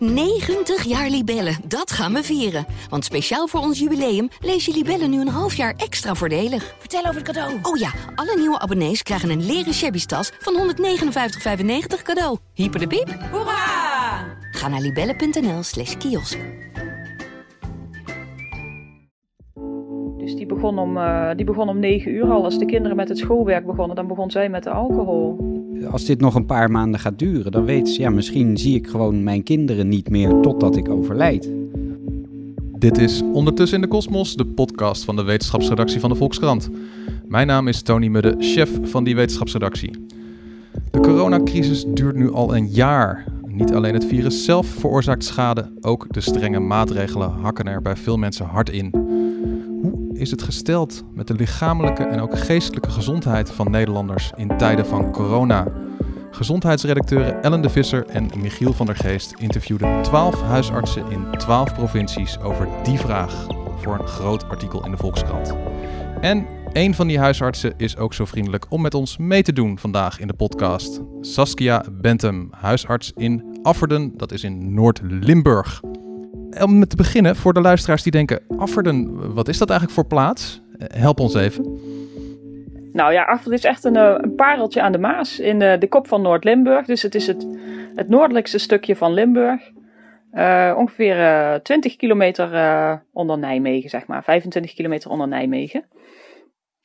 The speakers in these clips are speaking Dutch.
90 jaar Libellen, dat gaan we vieren. Want speciaal voor ons jubileum lees je Libellen nu een half jaar extra voordelig. Vertel over het cadeau. Oh ja, alle nieuwe abonnees krijgen een leren shabby tas van 159,95 cadeau. Hyper de piep. Hoera! Ga naar libellen.nl slash kiosk. Dus die begon, om, eh, die begon om 9 uur al. Als de kinderen met het schoolwerk begonnen, dan begon zij met de alcohol. Als dit nog een paar maanden gaat duren, dan weet ze, ja, misschien zie ik gewoon mijn kinderen niet meer totdat ik overlijd. Dit is Ondertussen in de Kosmos, de podcast van de wetenschapsredactie van de Volkskrant. Mijn naam is Tony Mudde, chef van die wetenschapsredactie. De coronacrisis duurt nu al een jaar. Niet alleen het virus zelf veroorzaakt schade, ook de strenge maatregelen hakken er bij veel mensen hard in. Hoe is het gesteld met de lichamelijke en ook geestelijke gezondheid van Nederlanders in tijden van corona? Gezondheidsredacteuren Ellen de Visser en Michiel van der Geest interviewden 12 huisartsen in 12 provincies over die vraag voor een groot artikel in de Volkskrant. En een van die huisartsen is ook zo vriendelijk om met ons mee te doen vandaag in de podcast. Saskia Bentham, huisarts in Afferden, dat is in Noord-Limburg. Om met te beginnen, voor de luisteraars die denken, Afferden, wat is dat eigenlijk voor plaats? Help ons even. Nou ja, Afferden is echt een, eh, een pareltje aan de Maas in de, de kop van Noord-Limburg. Dus het is het, het noordelijkste stukje van Limburg. Eh, ongeveer eh, 20 kilometer eh, onder Nijmegen, zeg maar. 25 kilometer onder Nijmegen.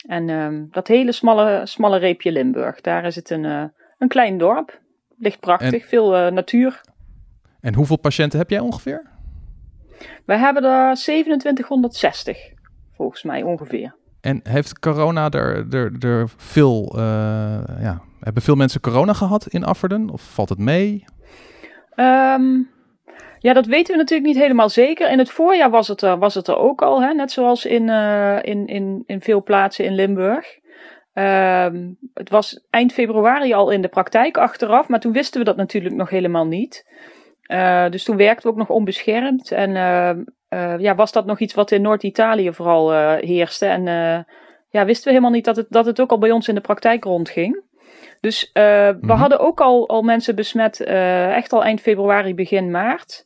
En ehm, dat hele smalle, smalle reepje Limburg, daar is het een, eh, een klein dorp. Ligt prachtig, En- veel eh, natuur. En hoeveel patiënten heb jij ongeveer? Wij hebben er 2760, volgens mij ongeveer. En heeft corona er, er, er veel, eh, ja, hebben veel mensen corona gehad in Afferden? Of valt het mee? Ehm, ja, dat weten we natuurlijk niet helemaal zeker. In het voorjaar was het er, was het er ook al, hè? net zoals in, eh, in, in, in veel plaatsen in Limburg. Ehm, het was eind februari al in de praktijk achteraf, maar toen wisten we dat natuurlijk nog helemaal niet. Eh, dus toen werkten we ook nog onbeschermd. En ehm, eh, ja, was dat nog iets wat in Noord-Italië vooral eh, heerste. En eh, ja, wisten we helemaal niet dat het, dat het ook al bij ons in de praktijk rondging. Dus eh, we Mhm. hadden ook al, al mensen besmet, eh, echt al eind februari, begin maart.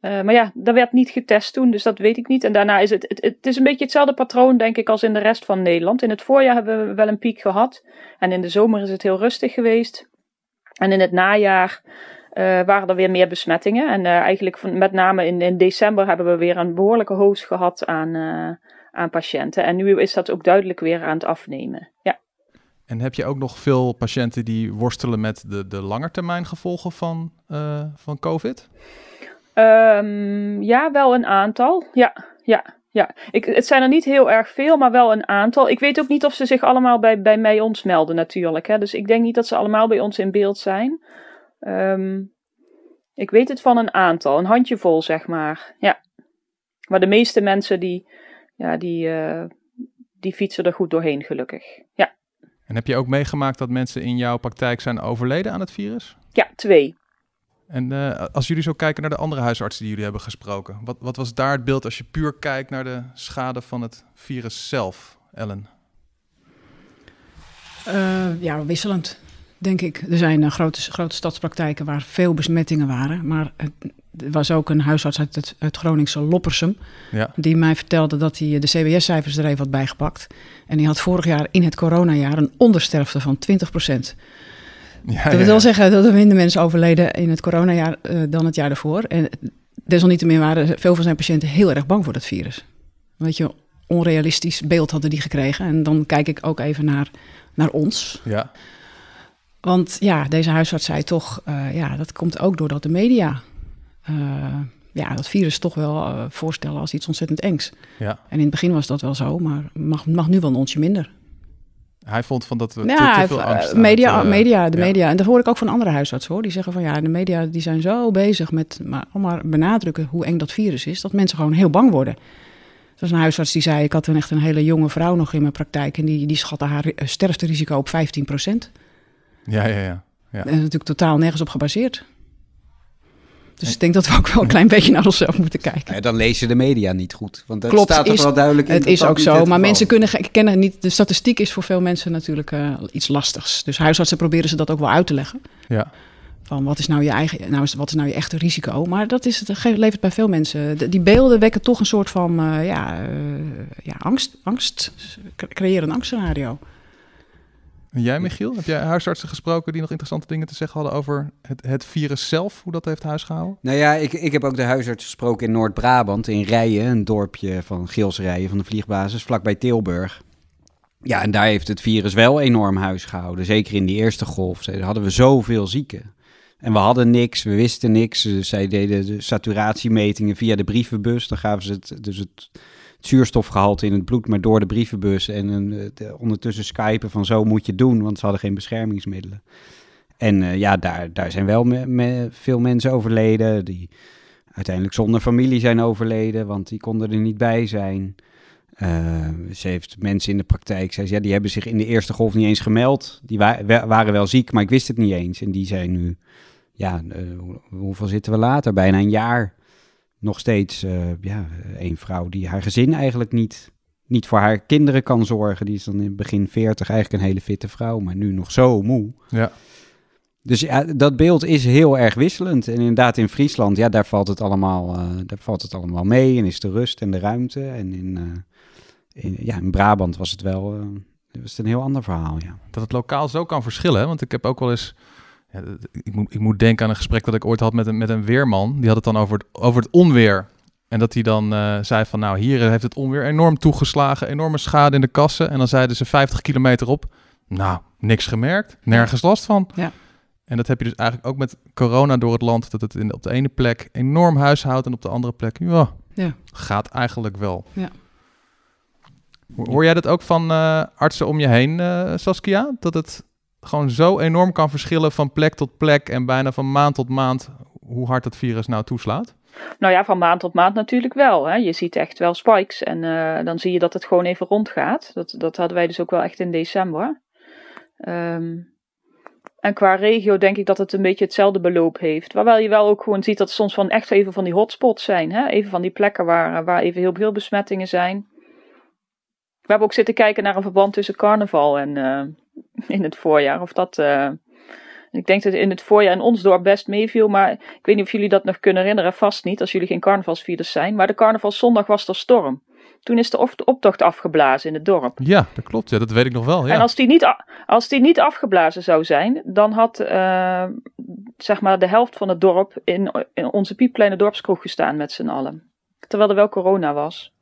Eh, maar ja, dat werd niet getest toen, dus dat weet ik niet. En daarna is het, het, het is een beetje hetzelfde patroon, denk ik, als in de rest van Nederland. In het voorjaar hebben we wel een piek gehad. En in de zomer is het heel rustig geweest. En in het najaar eh, waren er weer meer besmettingen. En eh, eigenlijk van, met name in, in december hebben we weer een behoorlijke hoos gehad aan, eh, aan patiënten. En nu is dat ook duidelijk weer aan het afnemen. Ja. En heb je ook nog veel patiënten die worstelen met de, de langetermijn gevolgen van, eh, van COVID? Ehm, ja, wel een aantal. Ja, ja, ja. Ik, het zijn er niet heel erg veel, maar wel een aantal. Ik weet ook niet of ze zich allemaal bij, bij mij ons melden natuurlijk. Hè. Dus ik denk niet dat ze allemaal bij ons in beeld zijn. Ehm, ik weet het van een aantal, een handjevol zeg maar. Ja. Maar de meeste mensen die, ja, die, eh, die fietsen er goed doorheen gelukkig. Ja, En heb je ook meegemaakt dat mensen in jouw praktijk zijn overleden aan het virus? ja twee. En eh, als jullie zo kijken naar de andere huisartsen die jullie hebben gesproken, wat, wat was daar het beeld als je puur kijkt naar de schade van het virus zelf, Ellen? Eh, ja, wisselend, denk ik. Er zijn eh, grote, grote stadspraktijken waar veel besmettingen waren. Maar het, er was ook een huisarts uit het, uit Groningse Loppersum... Ja. die mij vertelde dat hij de CBS-cijfers er even had bijgepakt. En die had vorig jaar in het coronajaar een ondersterfte van 20 procent. Ja, Dat wil zeggen dat er minder mensen overleden in het coronajaar eh, dan het jaar daarvoor. En desalniettemin waren veel van zijn patiënten heel erg bang voor dat virus. Weet je, onrealistisch beeld hadden die gekregen. En dan kijk ik ook even naar, naar ons. Ja. Want ja, deze huisarts zei toch, eh, ja, dat komt ook doordat de media eh, ja, dat virus toch wel eh, voorstellen als iets ontzettend engs. ja. En in het begin was dat wel zo, maar mag, mag nu wel een onsje minder. Hij vond van dat we te, veel angst media, het, media, de ja. media. En dat hoor ik ook van andere huisartsen hoor. Die zeggen van ja, de media die zijn zo bezig met maar, om maar benadrukken hoe eng dat virus is, dat mensen gewoon heel bang worden. Er was een huisarts die zei, ik had een echt een hele jonge vrouw nog in mijn praktijk en die, die schatte haar sterfterisico op 15 procent. Ja, ja, ja. ja. Is natuurlijk totaal nergens op gebaseerd. Dus ik denk dat we ook wel een klein beetje naar onszelf moeten kijken. Ja, dan lees je de media niet goed. Want dat Klopt, staat er is- wel duidelijk in. Het is ook zo, maar geval mensen kunnen kennen niet. De statistiek is voor veel mensen natuurlijk eh, iets lastigs. Dus huisartsen proberen ze dat ook wel uit te leggen. ja. Van wat is nou je eigen, nou is, wat is nou je echte risico? Maar dat is het, levert bij veel mensen. de- die beelden wekken toch een soort van eh, ja, eh, ja, angst, angst, cre- creëren een angstscenario. En jij, Michiel? Heb jij huisartsen gesproken die nog interessante dingen te zeggen hadden over het, het virus zelf, hoe dat heeft huisgehouden? Nou ja, ik, ik heb ook de huisarts gesproken in Noord-Brabant, in Rijen, een dorpje van Geelsrijen van de vliegbasis, vlakbij Tilburg. Ja, en daar heeft het virus wel enorm huis gehouden. Zeker in die eerste golf. Daar hadden we zoveel zieken. En we hadden niks, we wisten niks. Dus zij deden de saturatiemetingen via de brievenbus. Dan gaven ze het, dus het zuurstofgehalte in het bloed, maar door de brievenbus. En eh, de- ondertussen skypen van zo moet je doen, want ze hadden geen beschermingsmiddelen. En eh, ja, daar, daar zijn wel veel mensen overleden. Die uiteindelijk zonder familie zijn overleden, want die konden er niet bij zijn. Eh, ze heeft mensen in de praktijk, zei ze, ja, die hebben zich in de eerste golf niet eens gemeld. Die wa- wa- waren wel ziek, maar ik wist het niet eens. En die zijn nu, ja, eh, hoe- hoeveel zitten we later? Bijna een jaar. Nog steeds, eh, ja, een vrouw die haar gezin eigenlijk niet, niet voor haar kinderen kan zorgen. Die is dan in begin 40 eigenlijk een hele fitte vrouw, maar nu nog zo moe. Ja. Dus ja, dat beeld is heel erg wisselend. En inderdaad, in Friesland, ja, daar valt het allemaal, eh, daar valt het allemaal mee. En is de rust en de ruimte. En in, eh, in, ja, in Brabant was het wel eh, was het een heel ander verhaal, ja. Dat het lokaal zo kan verschillen. Want ik heb ook wel eens. Ja, ik, moet, ik moet denken aan een gesprek dat ik ooit had met een, met een weerman. Die had het dan over het, over het onweer. En dat hij dan eh, zei van nou, hier heeft het onweer enorm toegeslagen. Enorme schade in de kassen. En dan zeiden ze 50 kilometer op. Nou, niks gemerkt. Nergens last van. Ja. En dat heb je dus eigenlijk ook met corona door het land. Dat het in, op de ene plek enorm huishoudt. En op de andere plek, ja, Ja. gaat eigenlijk wel. Ja. Hoor jij dat ook van eh, artsen om je heen, eh, Saskia? Dat het gewoon zo enorm kan verschillen van plek tot plek en bijna van maand tot maand hoe hard het virus nou toeslaat? Nou ja, van maand tot maand natuurlijk wel. Hè. Je ziet echt wel spikes en eh, dan zie je dat het gewoon even rondgaat. Dat, dat hadden wij dus ook wel echt in december. Ehm, en qua regio denk ik dat het een beetje hetzelfde beloop heeft. Waarbij je wel ook gewoon ziet dat soms van echt even van die hotspots zijn. Hè? Even van die plekken waar, waar even heel veel besmettingen zijn. We hebben ook zitten kijken naar een verband tussen carnaval en eh, in het voorjaar. Of dat... eh, ik denk dat het in het voorjaar in ons dorp best meeviel, maar ik weet niet of jullie dat nog kunnen herinneren, vast niet, als jullie geen carnavalsvierders zijn. Maar de carnavalszondag was er storm. Toen is de op- optocht afgeblazen in het dorp. Ja, dat klopt. Ja, dat weet ik nog wel. Ja. En als die, niet, als die niet afgeblazen zou zijn, dan had eh, zeg maar de helft van het dorp in, in onze piepkleine dorpskroeg gestaan met z'n allen. Terwijl er wel corona was.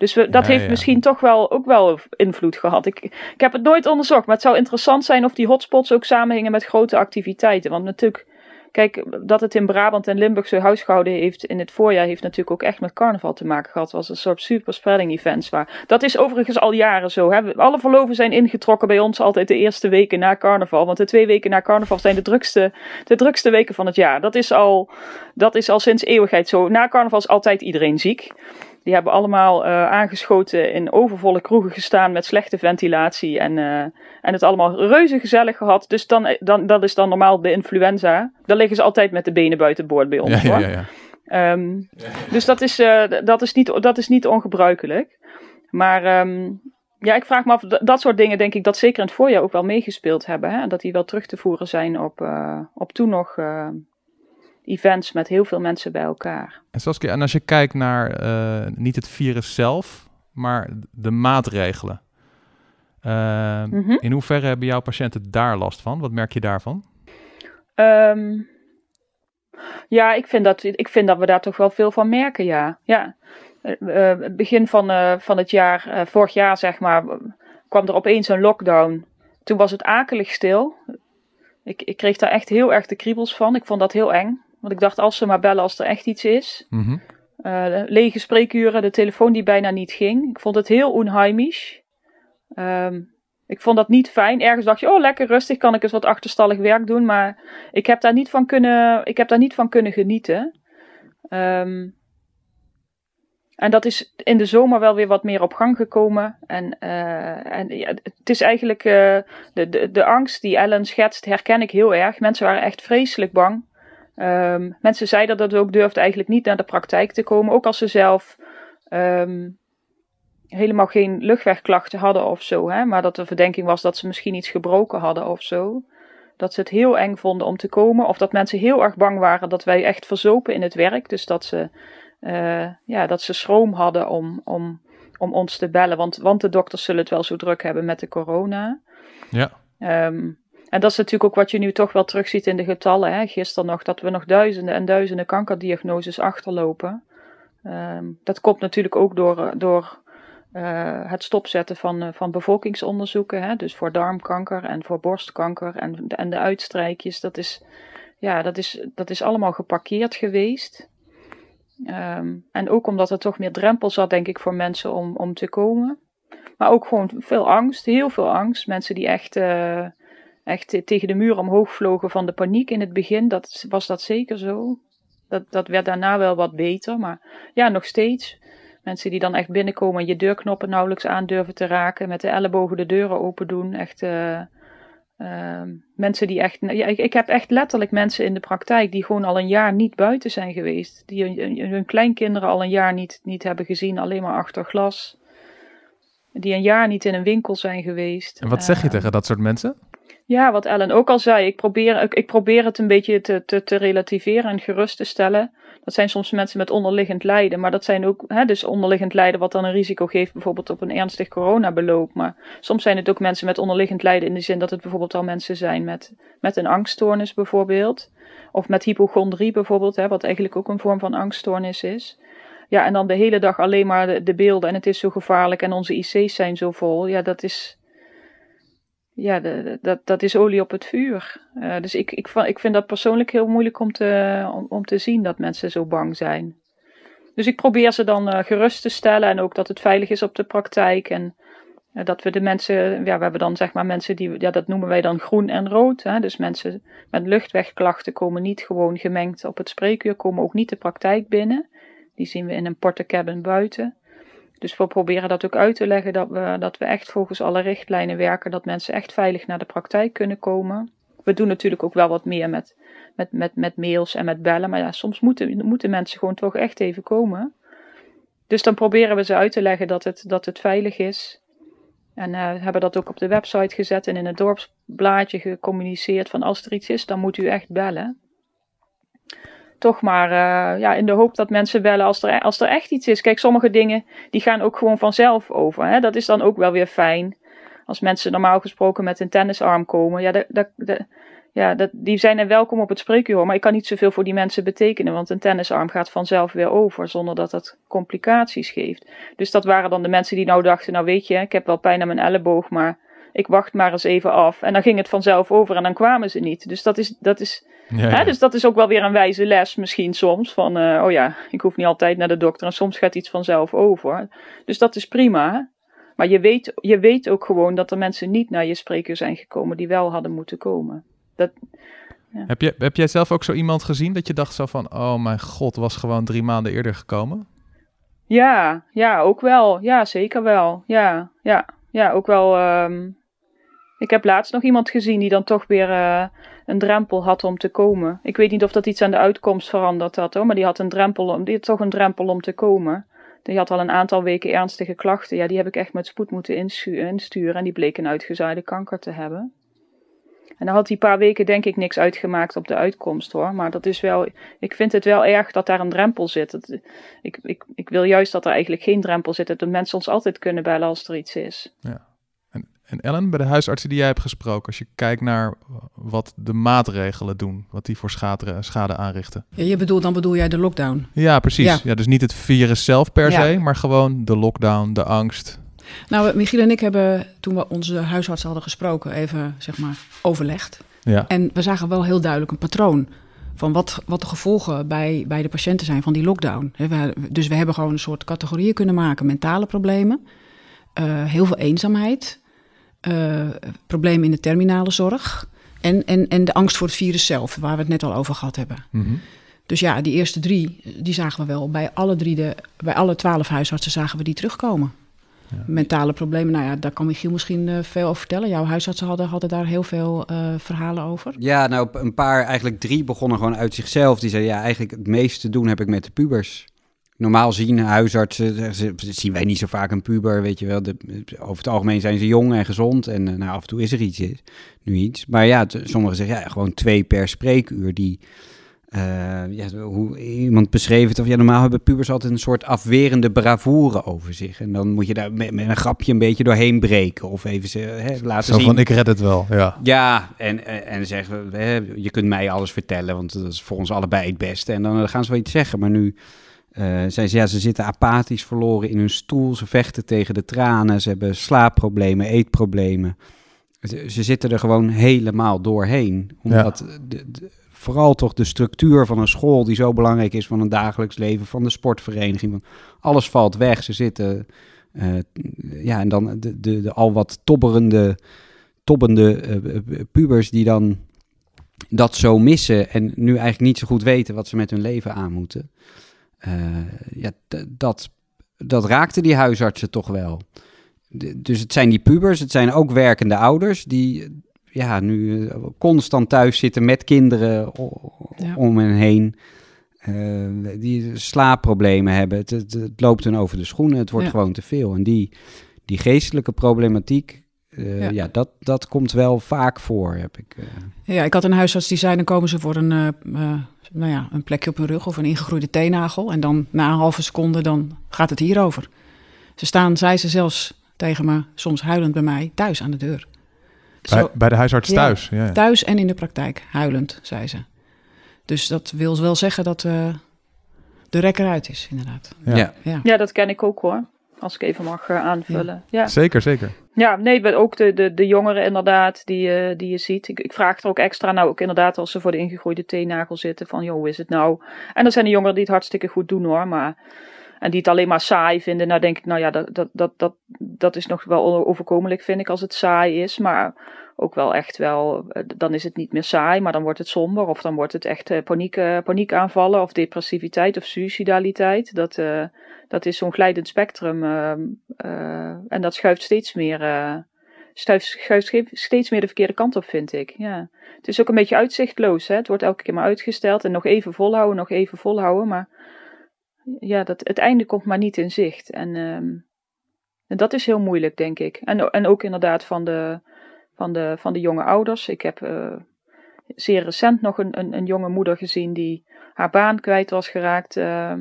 Dus we, dat Ja, heeft ja. misschien toch wel ook wel invloed gehad. Ik, ik heb het nooit onderzocht, maar het zou interessant zijn of die hotspots ook samenhingen met grote activiteiten. Want natuurlijk, kijk, dat het in Brabant en Limburg zo huisgehouden heeft in het voorjaar, heeft natuurlijk ook echt met carnaval te maken gehad. Het was een soort superspreading events. Waar, dat is overigens al jaren zo. Hè. Alle verloven zijn ingetrokken bij ons altijd de eerste weken na carnaval. Want de twee weken na carnaval zijn de drukste, de drukste weken van het jaar. Dat is, al, dat is al sinds eeuwigheid zo. Na carnaval is altijd iedereen ziek. Die hebben allemaal eh, aangeschoten in overvolle kroegen gestaan met slechte ventilatie en, eh, en het allemaal reuze gezellig gehad. Dus dan, dan, dat is dan normaal de influenza. Dan liggen ze altijd met de benen buiten boord bij ons. ja, ja, hoor. ja, ja. Ehm, dus dat is, eh, dat, is niet, dat is niet ongebruikelijk. Maar ehm, ja, ik vraag me af, dat soort dingen denk ik dat zeker in het voorjaar ook wel meegespeeld hebben. Hè? En dat die wel terug te voeren zijn op, eh, op toen nog eh, events met heel veel mensen bij elkaar. En Saskia, en als je kijkt naar eh, niet het virus zelf, maar de maatregelen. Eh, Mhm. In hoeverre hebben jouw patiënten daar last van? Wat merk je daarvan? Ehm, ja, ik vind, dat, ik vind dat we daar toch wel veel van merken, ja. ja. Eh, begin van, van het jaar, vorig jaar zeg maar, kwam er opeens een lockdown. Toen was het akelig stil. Ik, ik kreeg daar echt heel erg de kriebels van. Ik vond dat heel eng. Want ik dacht, als ze maar bellen als er echt iets is. Mhm. Eh, lege spreekuren, de telefoon die bijna niet ging. Ik vond het heel onheimisch. Ehm, ik vond dat niet fijn. Ergens dacht je, oh lekker rustig, kan ik eens wat achterstallig werk doen. Maar ik heb daar niet van kunnen, ik heb daar niet van kunnen genieten. Ehm, en dat is in de zomer wel weer wat meer op gang gekomen. En, eh, en ja, het is eigenlijk eh, de, de, de angst die Ellen schetst, herken ik heel erg. Mensen waren echt vreselijk bang. Ehm, mensen zeiden dat het ook durfden eigenlijk niet naar de praktijk te komen. Ook als ze zelf ehm, helemaal geen luchtwegklachten hadden of zo. Hè? Maar dat de verdenking was dat ze misschien iets gebroken hadden of zo. Dat ze het heel eng vonden om te komen. Of dat mensen heel erg bang waren dat wij echt verzopen in het werk. Dus dat ze, uh, ja, dat ze schroom hadden om, om, om ons te bellen. Want, want de dokters zullen het wel zo druk hebben met de corona. Ja. Um, en dat is natuurlijk ook wat je nu toch wel terugziet in de getallen. Hè? Gisteren nog dat we nog duizenden en duizenden kankerdiagnoses achterlopen. Um, dat komt natuurlijk ook door, door uh, het stopzetten van, uh, van bevolkingsonderzoeken. Hè? Dus voor darmkanker en voor borstkanker en, en de uitstrijkjes. Dat is, ja, dat, is, dat is allemaal geparkeerd geweest. Um, en ook omdat er toch meer drempel zat, denk ik, voor mensen om, om te komen. Maar ook gewoon veel angst, heel veel angst. Mensen die echt, uh, echt tegen de muur omhoog vlogen van de paniek in het begin. Dat was dat zeker zo. Dat, dat werd daarna wel wat beter. Maar ja, nog steeds. Mensen die dan echt binnenkomen en je deurknoppen nauwelijks aandurven te raken. Met de ellebogen de deuren open doen. Echt, uh, uh, mensen die echt. Ja, ik, ik heb echt letterlijk mensen in de praktijk die gewoon al een jaar niet buiten zijn geweest. Die hun, hun kleinkinderen al een jaar niet, niet hebben gezien, alleen maar achter glas. Die een jaar niet in een winkel zijn geweest. En wat zeg je uh, tegen dat soort mensen? Ja, wat Ellen ook al zei, ik probeer, ik, probeer het een beetje te, te, te, relativeren en gerust te stellen. Dat zijn soms mensen met onderliggend lijden, maar dat zijn ook, hè, dus onderliggend lijden wat dan een risico geeft bijvoorbeeld op een ernstig coronabeloop. Maar soms zijn het ook mensen met onderliggend lijden in de zin dat het bijvoorbeeld al mensen zijn met, met een angststoornis bijvoorbeeld. Of met hypochondrie bijvoorbeeld, hè, wat eigenlijk ook een vorm van angststoornis is. Ja, en dan de hele dag alleen maar de, de beelden en het is zo gevaarlijk en onze IC's zijn zo vol. Ja, dat is, ja, dat, dat is olie op het vuur. Uh, dus ik, ik, ik vind dat persoonlijk heel moeilijk om te, om, om, te zien dat mensen zo bang zijn. Dus ik probeer ze dan uh, gerust te stellen en ook dat het veilig is op de praktijk. En uh, dat we de mensen, ja, we hebben dan zeg maar mensen die, ja, dat noemen wij dan groen en rood. Hè? Dus mensen met luchtwegklachten komen niet gewoon gemengd op het spreekuur, komen ook niet de praktijk binnen. Die zien we in een portecabin buiten. Dus we proberen dat ook uit te leggen dat we, dat we echt volgens alle richtlijnen werken, dat mensen echt veilig naar de praktijk kunnen komen. We doen natuurlijk ook wel wat meer met, met, met, met mails en met bellen, maar ja, soms moeten, moeten mensen gewoon toch echt even komen. Dus dan proberen we ze uit te leggen dat het, dat het veilig is. En uh, hebben dat ook op de website gezet en in het dorpsblaadje gecommuniceerd van als er iets is, dan moet u echt bellen toch maar uh, ja, in de hoop dat mensen bellen als er, als er echt iets is. Kijk, sommige dingen die gaan ook gewoon vanzelf over. Hè? Dat is dan ook wel weer fijn. Als mensen normaal gesproken met een tennisarm komen, ja, ja die zijn er welkom op het spreekuur. Maar ik kan niet zoveel voor die mensen betekenen, want een tennisarm gaat vanzelf weer over zonder dat dat complicaties geeft. Dus dat waren dan de mensen die nou dachten, nou weet je, ik heb wel pijn aan mijn elleboog, maar ik wacht maar eens even af. En dan ging het vanzelf over en dan kwamen ze niet. Dus dat is, dat is, ja, ja. Hè, dus dat is ook wel weer een wijze les misschien soms. Van, uh, oh ja, ik hoef niet altijd naar de dokter en soms gaat iets vanzelf over. Dus dat is prima. Maar je weet, je weet ook gewoon dat er mensen niet naar je spreker zijn gekomen die wel hadden moeten komen. Dat, ja. heb, je, heb jij zelf ook zo iemand gezien dat je dacht zo van, oh mijn god, was gewoon drie maanden eerder gekomen? Ja, ja, ook wel. Ja, zeker wel. Ja, ja, ja ook wel. Um, ik heb laatst nog iemand gezien die dan toch weer uh, een drempel had om te komen. Ik weet niet of dat iets aan de uitkomst veranderd had hoor, maar die had een drempel om, die had toch een drempel om te komen. Die had al een aantal weken ernstige klachten. Ja, die heb ik echt met spoed moeten insturen en die bleek een uitgezaaide kanker te hebben. En dan had die paar weken denk ik niks uitgemaakt op de uitkomst hoor. Maar dat is wel, ik vind het wel erg dat daar een drempel zit. Ik, ik, ik wil juist dat er eigenlijk geen drempel zit. Dat mensen ons altijd kunnen bellen als er iets is. Ja. En Ellen, bij de huisartsen die jij hebt gesproken, als je kijkt naar wat de maatregelen doen, wat die voor schade, schade aanrichten. Ja, je bedoelt, dan bedoel jij de lockdown? Ja, precies. Ja. ja dus niet het virus zelf per ja. se, maar gewoon de lockdown, de angst. Nou, Michiel en ik hebben toen we onze huisarts hadden gesproken, even zeg maar overlegd. Ja. En we zagen wel heel duidelijk een patroon van wat, wat de gevolgen bij, bij de patiënten zijn van die lockdown. dus we hebben gewoon een soort categorieën kunnen maken: mentale problemen, uh, heel veel eenzaamheid, problemen in de terminale zorg. En, en, en de angst voor het virus zelf, waar we het net al over gehad hebben. Mm -hmm. Dus ja, die eerste drie, die zagen we wel. Bij alle drie, de, bij alle twaalf huisartsen zagen we die terugkomen. Ja. Mentale problemen, nou ja, daar kan Michiel misschien uh, veel over vertellen. Jouw huisartsen hadden, hadden daar heel veel uh, verhalen over. Ja, nou een paar, eigenlijk drie begonnen gewoon uit zichzelf. Die zeiden, ja, eigenlijk het meeste te doen heb ik met de pubers. Normaal zien huisartsen, ze, zien wij niet zo vaak een puber, weet je wel. De, over het algemeen zijn ze jong en gezond en uh, nou, af en toe is er iets, nu iets. Maar ja, sommigen zeggen ja, gewoon twee per spreekuur die... Uh, ja, hoe iemand beschreef het, of ja, normaal hebben pubers altijd een soort afwerende bravoure over zich. En dan moet je daar met, met een grapje een beetje doorheen breken. Of even ze, hè, laten Zo zien. van, ik red het wel, ja. Ja, en, en, en zeggen, hè, je kunt mij alles vertellen, want dat is voor ons allebei het beste. En dan gaan ze wel iets zeggen, maar nu uh, zij, ja, ze zitten apathisch verloren in hun stoel. Ze vechten tegen de tranen. Ze hebben slaapproblemen, eetproblemen. Ze, ze zitten er gewoon helemaal doorheen. Omdat ja. de, de, vooral toch de structuur van een school, die zo belangrijk is van een dagelijks leven, van de sportvereniging, van alles valt weg. Ze zitten, uh, ja, en dan de, de, de, al wat tobberende, tobbende uh, pubers die dan dat zo missen en nu eigenlijk niet zo goed weten wat ze met hun leven aan moeten. Uh, ja, dat, dat raakte die huisartsen toch wel. De, dus het zijn die pubers, het zijn ook werkende ouders die ja, nu constant thuis zitten met kinderen ja. om hen heen. Uh, die slaapproblemen hebben. Het, het, het, loopt hun over de schoenen. Het wordt ja. gewoon te veel. En die, die geestelijke problematiek, uh, ja. ja, dat, dat komt wel vaak voor, heb ik. Uh... Ja, ik had een huisarts die zei, dan komen ze voor een, uh, nou ja, een plekje op hun rug of een ingegroeide teennagel. En dan na een halve seconde, dan gaat het hierover. Ze staan, zei ze zelfs tegen me, soms huilend bij mij, thuis aan de deur. Bij, Zo, bij de huisarts ja, thuis? Ja, thuis en in de praktijk, huilend, zei ze. Dus dat wil wel zeggen dat de rek eruit is, inderdaad. Ja. Ja. ja, dat ken ik ook hoor. Als ik even mag uh, aanvullen. Ja. Zeker, zeker. Ja, nee, ook de, de, de jongeren inderdaad die, uh, die je ziet. Ik, ik vraag er ook extra nou ook inderdaad als ze voor de ingegroeide teennagel zitten. Van, joh, hoe is het nou? En er zijn de jongeren die het hartstikke goed doen hoor. Maar, en die het alleen maar saai vinden. Nou denk ik, nou ja, dat, dat, dat, dat, dat is nog wel overkomelijk vind ik als het saai is. Maar ook wel echt wel, dan is het niet meer saai, maar dan wordt het somber. Of dan wordt het echt uh, paniek, paniekaanvallen of depressiviteit of suicidaliteit. Dat... Dat is zo'n glijdend spectrum. Uh, en dat schuift steeds meer, uh, schuift, steeds meer de verkeerde kant op, vind ik. Ja. Het is ook een beetje uitzichtloos. Hè? Het wordt elke keer maar uitgesteld en nog even volhouden, nog even volhouden. Maar ja, dat, het einde komt maar niet in zicht. En, um, en dat is heel moeilijk, denk ik. En, en ook inderdaad van de, van, de, van de jonge ouders. Ik heb zeer recent nog een, een, een jonge moeder gezien die haar baan kwijt was geraakt. Uh,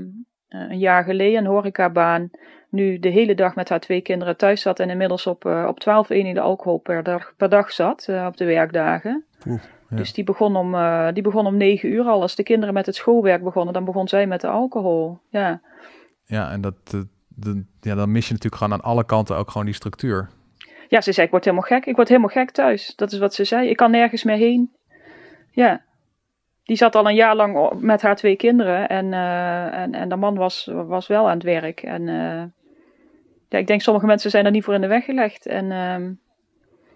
een jaar geleden, een horecabaan. Nu de hele dag met haar twee kinderen thuis zat en inmiddels op, uh, op 12 eenheden alcohol per dag, per dag zat op de werkdagen. Oeh, ja. Dus die begon, om, die begon om 9 uur al. Als de kinderen met het schoolwerk begonnen, dan begon zij met de alcohol. Ja, ja en dat, de, ja, dan mis je natuurlijk gewoon aan alle kanten ook gewoon die structuur. Ja, ze zei, ik word helemaal gek. Ik word helemaal gek thuis. Dat is wat ze zei. Ik kan nergens meer heen. Ja, die zat al een jaar lang met haar twee kinderen. En, uh, en, en de man was, was wel aan het werk. En uh, ja, ik denk sommige mensen zijn er niet voor in de weg gelegd. En uh,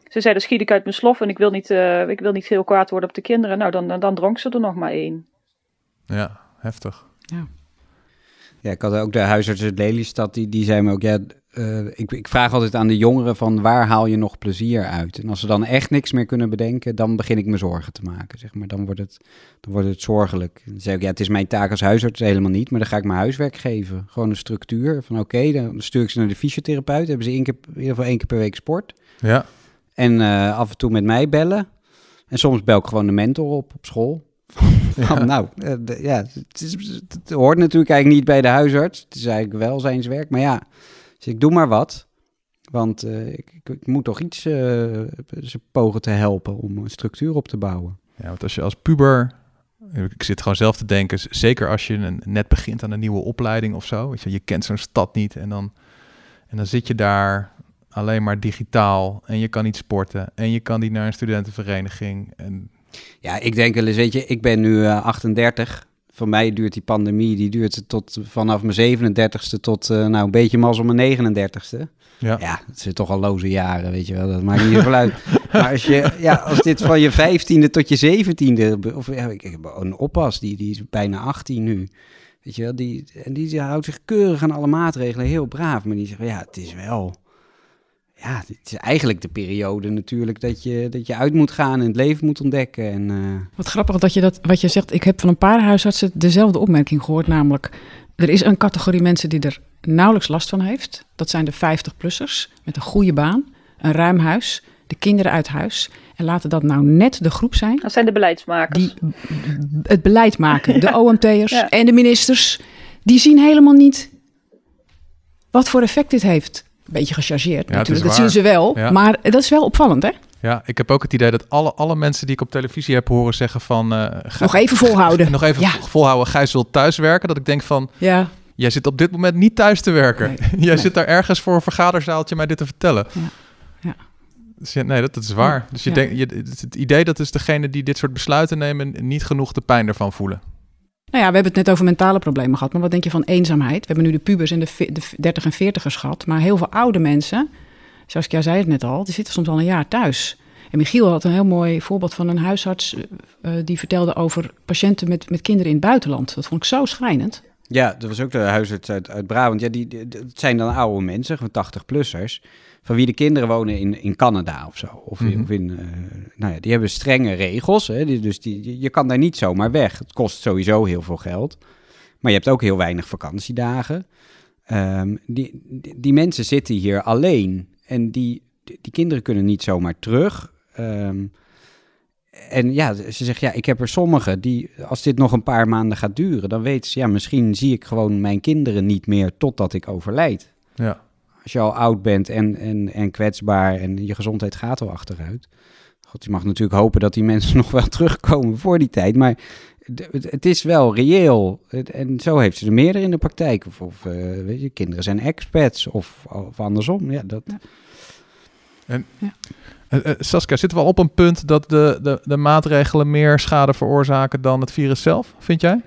ze zei, dan schiet ik uit mijn slof en ik wil niet, uh, ik wil niet heel kwaad worden op de kinderen. Nou, dan, dan dronk ze er nog maar één. Ja, heftig. Ja. Ja, ik had ook de huisarts uit Lelystad, die, die zei me ook, ja, uh, ik, ik, vraag altijd aan de jongeren van waar haal je nog plezier uit? En als ze dan echt niks meer kunnen bedenken, dan begin ik me zorgen te maken, zeg maar. Dan wordt het, dan wordt het zorgelijk. Dan zeg ik, ja, het is mijn taak als huisarts helemaal niet, maar dan ga ik mijn huiswerk geven. Gewoon een structuur van, oké, okay, dan stuur ik ze naar de fysiotherapeut, hebben ze één keer, in ieder geval één keer per week sport. Ja. En uh, af en toe met mij bellen. En soms bel ik gewoon de mentor op op school. Van, ja. Nou, uh, de, ja, het, is, het, hoort natuurlijk eigenlijk niet bij de huisarts. Het is eigenlijk wel zijn werk. Maar ja, dus ik doe maar wat. Want uh, ik, ik, ik, moet toch iets uh, ze pogen te helpen om een structuur op te bouwen. Ja, want als je als puber... Ik zit gewoon zelf te denken, zeker als je een, net begint aan een nieuwe opleiding of zo. Weet je, je kent zo'n stad niet en dan, en dan zit je daar alleen maar digitaal en je kan niet sporten en je kan niet naar een studentenvereniging. En ja, ik denk wel eens, weet je, ik ben nu uh, 38. Voor mij duurt die pandemie, die duurt tot vanaf mijn 37ste tot uh, nou een beetje mazzel mijn 39ste. Ja. ja, dat zijn toch al loze jaren, weet je wel. Dat maakt niet zoveel uit. Maar als, je, ja, als dit van je 15e tot je 17e... Of ja, ik heb een oppas, die, die is bijna 18 nu. Weet je wel, die, en die houdt zich keurig aan alle maatregelen, heel braaf. Maar die zegt, ja, het is wel ja, het is eigenlijk de periode natuurlijk dat je, dat je uit moet gaan en het leven moet ontdekken. En, uh... Wat grappig dat je dat, wat je zegt, ik heb van een paar huisartsen dezelfde opmerking gehoord, namelijk Er is een categorie mensen die er nauwelijks last van heeft. Dat zijn de 50-plussers met een goede baan, een ruim huis, de kinderen uit huis. En laten dat nou net de groep zijn Dat zijn de beleidsmakers. die het beleid maken. De OMT'ers Ja. en de ministers. Die zien helemaal niet wat voor effect dit heeft. Een beetje gechargeerd Ja, natuurlijk, dat zien ze wel. Ja. Maar dat is wel opvallend, hè? Ja, ik heb ook het idee dat alle, alle mensen die ik op televisie heb horen zeggen van... eh, ga- Nog even volhouden. nog even Ja. volhouden, Gijs wil thuiswerken. Dat ik denk van, Ja, jij zit op dit moment niet thuis te werken. Nee, jij nee. zit daar ergens voor een vergaderzaaltje mij dit te vertellen. Ja. Ja. Dus nee, dat, dat is waar. Dus je denkt, je, het, het idee dat is degene die dit soort besluiten nemen... niet genoeg de pijn ervan voelen. Nou ja, we hebben het net over mentale problemen gehad. Maar wat denk je van eenzaamheid? We hebben nu de pubers en de, de 30 en 40ers gehad. Maar heel veel oude mensen, jou zei het net al, die zitten soms al een jaar thuis. En Michiel had een heel mooi voorbeeld van een huisarts eh, eh, die vertelde over patiënten met, met kinderen in het buitenland. Dat vond ik zo schrijnend. Ja, dat was ook de huisarts uit, uit Brabant. Ja, die, zijn dan oude mensen, van 80-plussers, van wie de kinderen wonen in, in Canada of zo. Of, in- Mhm. of in, eh, nou ja, die hebben strenge regels. Hè, die, dus die, je- kan daar niet zomaar weg. Het kost sowieso heel veel geld. Maar je hebt ook heel weinig vakantiedagen. Ehm, die, die, die mensen zitten hier alleen. En die, die, kinderen kunnen niet zomaar terug. Ehm, en ja, ze zegt, ja, ik heb er sommige die, als dit nog een paar maanden gaat duren, dan weten ze, ja, misschien zie ik gewoon mijn kinderen niet meer totdat ik overlijd. Ja. Als je al oud bent en, en, en kwetsbaar en je gezondheid gaat al achteruit. God, je mag natuurlijk hopen dat die mensen nog wel terugkomen voor die tijd, maar het, is wel reëel. En zo heeft ze er meerdere in de praktijk. Of, of eh, weet je, kinderen zijn expats of, of andersom. Ja, dat, Eh, eh, Saskia, zitten we al op een punt dat de, de, de maatregelen meer schade veroorzaken dan het virus zelf, vind jij?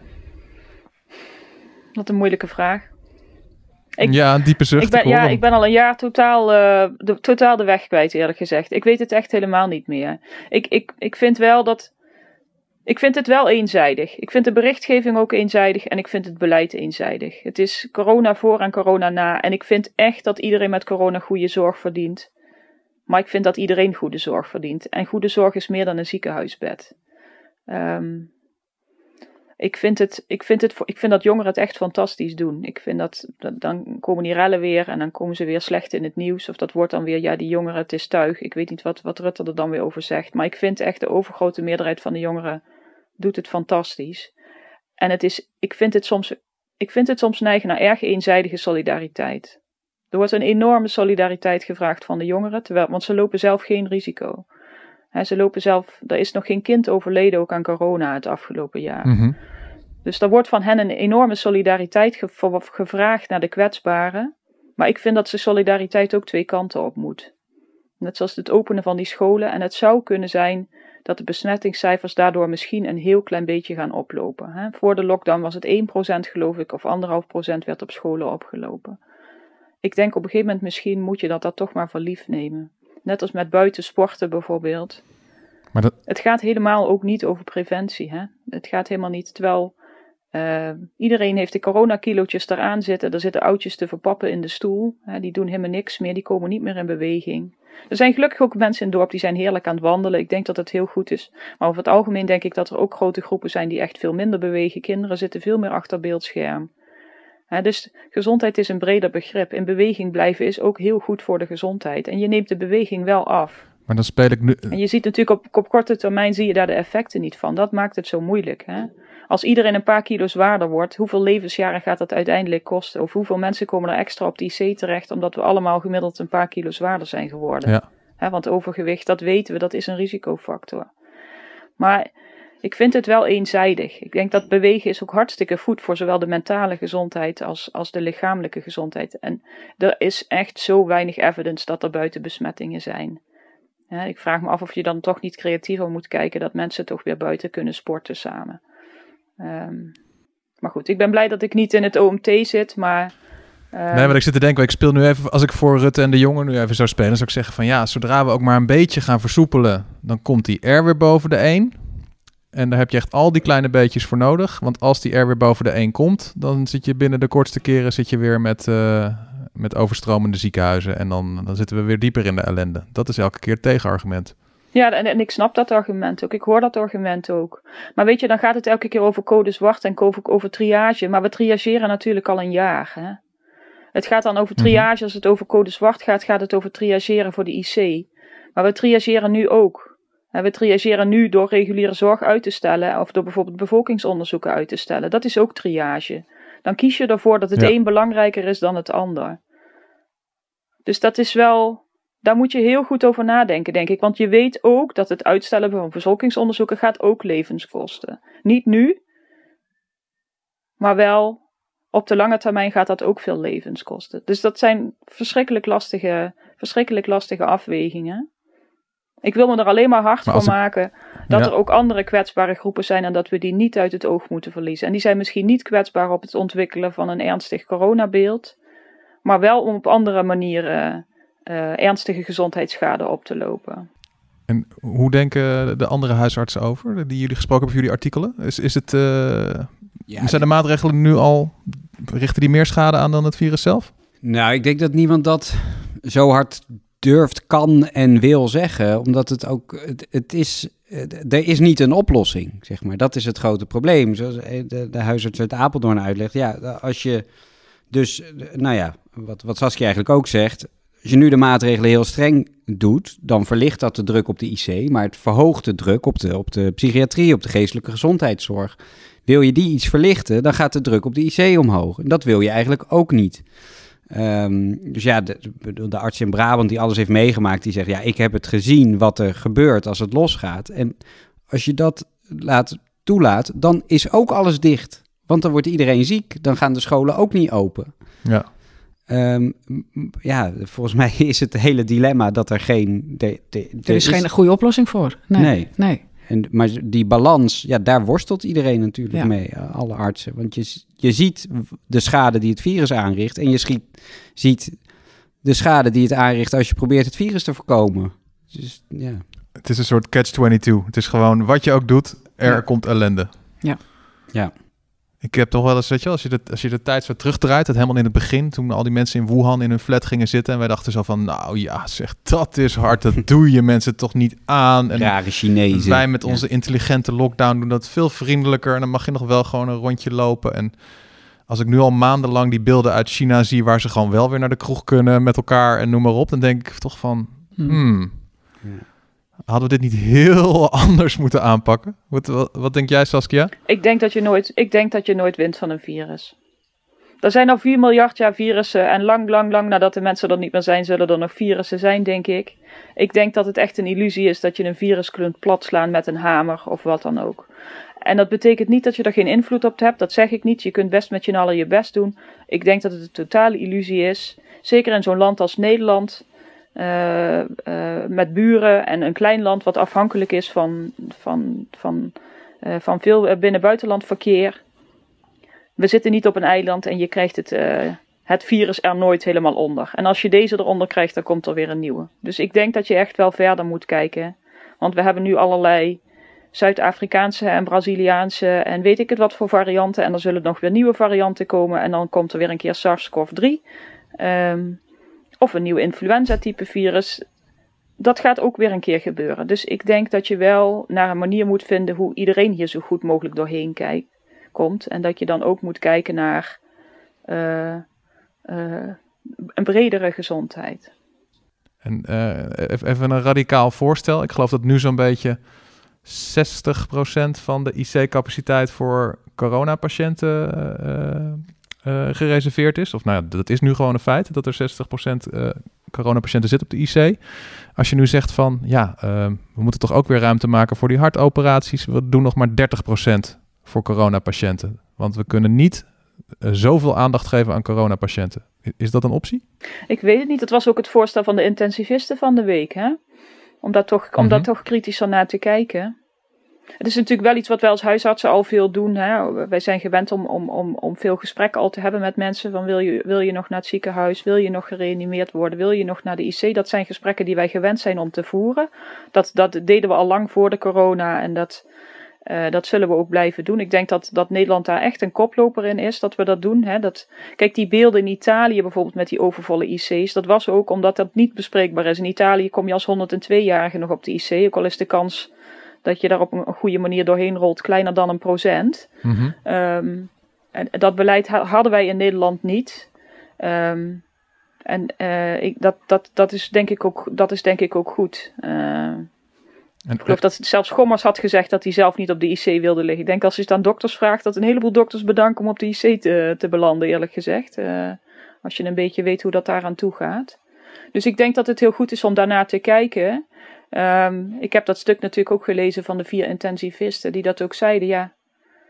Dat is een moeilijke vraag. Ik- ja, een diepe zucht. Ik ben, ja, ik ben al een jaar totaal, eh, de, totaal de weg kwijt, eerlijk gezegd. Ik weet het echt helemaal niet meer. Ik, ik, ik vind wel dat. Ik vind het wel eenzijdig. Ik vind de berichtgeving ook eenzijdig en ik vind het beleid eenzijdig. Het is corona voor en corona na. En ik vind echt dat iedereen met corona goede zorg verdient. Maar ik vind dat iedereen goede zorg verdient. En goede zorg is meer dan een ziekenhuisbed. Ehm, ik, vind het, ik, vind het, ik vind dat jongeren het echt fantastisch doen. Ik vind dat, dat- dan komen die rellen weer en dan komen ze weer slecht in het nieuws. Of dat wordt dan weer, ja, die jongeren, het is tuig. Ik weet niet wat, wat Rutte er dan weer over zegt. Maar ik vind echt de overgrote meerderheid van de jongeren doet het fantastisch. En het is, ik vind het soms, ik vind het soms neigen naar erg eenzijdige solidariteit. Er wordt een enorme solidariteit gevraagd van de jongeren, terwijl, want ze lopen zelf geen risico. Ze lopen zelf, er is nog geen kind overleden ook aan corona het afgelopen jaar. Mhm. Dus er wordt van hen een enorme solidariteit ge- gevraagd naar de kwetsbaren. Maar ik vind dat ze solidariteit ook twee kanten op moet. Net zoals het openen van die scholen. En het zou kunnen zijn dat de besmettingscijfers daardoor misschien een heel klein beetje gaan oplopen. Voor de lockdown was het 1% geloof ik, of 1,5% werd op scholen opgelopen. Ik denk op een gegeven moment misschien moet je dat, dat toch maar voor lief nemen. Net als met buitensporten bijvoorbeeld. Maar dat, Het gaat helemaal ook niet over preventie. Hè? Het gaat helemaal niet. Terwijl eh, iedereen heeft de coronakilootjes eraan zitten. Er zitten oudjes te verpappen in de stoel. Hè? Die doen helemaal niks meer. Die komen niet meer in beweging. Er zijn gelukkig ook mensen in het dorp die zijn heerlijk aan het wandelen. Ik denk dat het heel goed is. Maar over het algemeen denk ik dat er ook grote groepen zijn die echt veel minder bewegen. Kinderen zitten veel meer achter beeldscherm. Dus gezondheid is een breder begrip. In beweging blijven is ook heel goed voor de gezondheid. En je neemt de beweging wel af. maar dan speel ik nu... En je ziet natuurlijk op, op korte termijn zie je daar de effecten niet van. Dat maakt het zo moeilijk. Hè? Als iedereen een paar kilo zwaarder wordt, hoeveel levensjaren gaat dat uiteindelijk kosten? Of hoeveel mensen komen er extra op die IC terecht omdat we allemaal gemiddeld een paar kilo zwaarder zijn geworden? Ja. Hè, want overgewicht, dat weten we, dat is een risicofactor. Maar ik vind het wel eenzijdig. Ik denk dat bewegen is ook hartstikke goed voor zowel de mentale gezondheid als, als de lichamelijke gezondheid. En er is echt zo weinig evidence dat er buiten besmettingen zijn. Ik vraag me af of je dan toch niet creatiever moet kijken dat mensen toch weer buiten kunnen sporten samen. Ehm, maar goed, ik ben blij dat ik niet in het OMT zit, maar. ehm, Nee, maar ik zit te denken, ik speel nu even, als ik voor Rutte en de jongen nu even zou spelen, zou ik zeggen van ja, zodra we ook maar een beetje gaan versoepelen, dan komt die R weer boven de 1. En daar heb je echt al die kleine beetjes voor nodig. Want als die R weer boven de 1 komt, dan zit je binnen de kortste keren zit je weer met, eh, met overstromende ziekenhuizen. En dan, dan zitten we weer dieper in de ellende. Dat is elke keer het tegenargument. Ja, en, en ik snap dat argument ook. Ik hoor dat argument ook. Maar weet je, dan gaat het elke keer over code zwart en over, over triage. Maar we triageren natuurlijk al een jaar. Hè? Het gaat dan over Mhm. triage. Als het over code zwart gaat, gaat het over triageren voor de IC. Maar we triageren nu ook. We triageren nu door reguliere zorg uit te stellen. Of door bijvoorbeeld bevolkingsonderzoeken uit te stellen. Dat is ook triage. Dan kies je ervoor dat het Ja. een belangrijker is dan het ander. Dus dat is wel. Daar moet je heel goed over nadenken, denk ik. Want je weet ook dat het uitstellen van bevolkingsonderzoeken gaat ook levens kosten. Niet nu, maar wel op de lange termijn gaat dat ook veel levens kosten. Dus dat zijn verschrikkelijk lastige, verschrikkelijk lastige afwegingen. Ik wil me er alleen maar hard Maar voor maken dat Ja. er ook andere kwetsbare groepen zijn en dat we die niet uit het oog moeten verliezen. En die zijn misschien niet kwetsbaar op het ontwikkelen van een ernstig coronabeeld, maar wel om op andere manieren eh, ernstige gezondheidsschade op te lopen. En hoe denken de andere huisartsen over, die jullie gesproken hebben voor jullie artikelen? Is, is het, eh, Ja, zijn de maatregelen nu al, richten die meer schade aan dan het virus zelf? Nou, ik denk dat niemand dat zo hard durft, kan en wil zeggen. Omdat het ook, het, het is, er is niet een oplossing, zeg maar. Dat is het grote probleem. Zoals eh, de, de huisarts uit Apeldoorn uitlegt. Ja, als je dus, nou ja, wat, wat Saskia eigenlijk ook zegt. Als je nu de maatregelen heel streng doet, dan verlicht dat de druk op de IC. Maar het verhoogt de druk op de, op de psychiatrie, op de geestelijke gezondheidszorg. Wil je die iets verlichten, dan gaat de druk op de IC omhoog. En dat wil je eigenlijk ook niet. Ehm, dus ja, de, arts in Brabant die alles heeft meegemaakt, die zegt: Ja, ik heb het gezien wat er gebeurt als het losgaat. En als je dat laat, toelaat, dan is ook alles dicht. Want dan wordt iedereen ziek, dan gaan de scholen ook niet open. Ja. Ehm, ja, volgens mij is het hele dilemma dat er geen. De, de- Er is geen goede oplossing voor. Nee. Nee. nee. En, maar die balans, ja, daar worstelt iedereen natuurlijk Ja. mee, eh, alle artsen. Want je, je ziet de schade die het virus aanricht en je schiet, ziet de schade die het aanricht als je probeert het virus te voorkomen. Dus ja, Het is een soort catch-22. Het is gewoon, wat je ook doet, er Ja. komt ellende. ja. Ik heb toch wel eens, weet je als je de, als je de tijd zo terugdraait, het helemaal in het begin, toen al die mensen in Wuhan in hun flat gingen zitten en wij dachten zo van, nou ja, zeg, dat is hard, dat doe je mensen toch niet aan. En rare Chinezen. wij met Ja. onze intelligente lockdown doen dat veel vriendelijker en dan mag je nog wel gewoon een rondje lopen. En als ik nu al maandenlang die beelden uit China zie, waar ze gewoon wel weer naar de kroeg kunnen met elkaar en noem maar op, dan denk ik toch van, Hm. hmm, Ja. Hadden we dit niet heel anders moeten aanpakken? Wat, wat, denk jij, Saskia? Ik denk dat je nooit, ik denk dat je nooit wint van een virus. Er zijn al 4 miljard jaar virussen en lang, lang, lang nadat de mensen er niet meer zijn, zullen er nog virussen zijn, denk ik. Ik denk dat het echt een illusie is dat je een virus kunt platslaan met een hamer of wat dan ook. En dat betekent niet dat je er geen invloed op hebt, dat zeg ik niet. Je kunt best met je allen je best doen. Ik denk dat het een totale illusie is. Zeker in zo'n land als Nederland, eh, eh, met buren en een klein land wat afhankelijk is van, van, van, eh, van veel binnen-buitenland verkeer. We zitten niet op een eiland en je krijgt het, het virus er nooit helemaal onder. En als je deze eronder krijgt, dan komt er weer een nieuwe. Dus ik denk dat je echt wel verder moet kijken. Want we hebben nu allerlei Zuid-Afrikaanse en Braziliaanse en weet ik het wat voor varianten. En er zullen nog weer nieuwe varianten komen. En dan komt er weer een keer SARS-CoV-3. Ehm, of een nieuw influenza-type virus. Dat gaat ook weer een keer gebeuren. Dus ik denk dat je wel naar een manier moet vinden hoe iedereen hier zo goed mogelijk doorheen kijkt, komt. En dat je dan ook moet kijken naar eh, eh, een bredere gezondheid. En eh, even even een radicaal voorstel. Ik geloof dat nu zo'n beetje 60% van de IC-capaciteit voor coronapatiënten eh, gereserveerd is. Of nou ja, dat is nu gewoon een feit, dat er 60% eh coronapatiënten zitten op de IC. Als je nu zegt van, ja, eh, we moeten toch ook weer ruimte maken voor die hartoperaties. We doen nog maar 30% voor coronapatiënten. Want we kunnen niet zoveel aandacht geven aan coronapatiënten. Is dat een optie? Ik weet het niet. Dat was ook het voorstel van de intensivisten van de week. Hè? Om, daar toch, om daar Mhm. toch kritischer naar te kijken. Het is natuurlijk wel iets wat wij als huisartsen al veel doen. Hè? Wij zijn gewend om, om, om, om veel gesprekken al te hebben met mensen. Van wil je, wil je nog naar het ziekenhuis? Wil je nog gereanimeerd worden? Wil je nog naar de IC? Dat zijn gesprekken die wij gewend zijn om te voeren. Dat, dat deden we al lang voor de corona. En dat, Uh, dat zullen we ook blijven doen. Ik denk dat, dat Nederland daar echt een koploper in is, dat we dat doen. Hè. Dat, kijk, die beelden in Italië bijvoorbeeld met die overvolle IC's, dat was ook omdat dat niet bespreekbaar is. In Italië kom je als 102-jarige nog op de IC, ook al is de kans dat je daar op een, goede manier doorheen rolt kleiner dan een procent. Mhm. um, en dat beleid hadden wij in Nederland niet. Um, en uh, ik, dat, dat, dat, is denk ik ook, dat is denk ik ook goed. Uh, en, ik geloof dat zelfs Gommers had gezegd dat hij zelf niet op de IC wilde liggen. Ik denk als je het aan dokters vraagt, dat een heleboel dokters bedanken om op de IC te, te belanden, eerlijk gezegd. Uh, als je een beetje weet hoe dat daar aan toe gaat. Dus ik denk dat het heel goed is om daarnaar te kijken. Um, ik heb dat stuk natuurlijk ook gelezen van de vier intensivisten, die dat ook zeiden. Ja,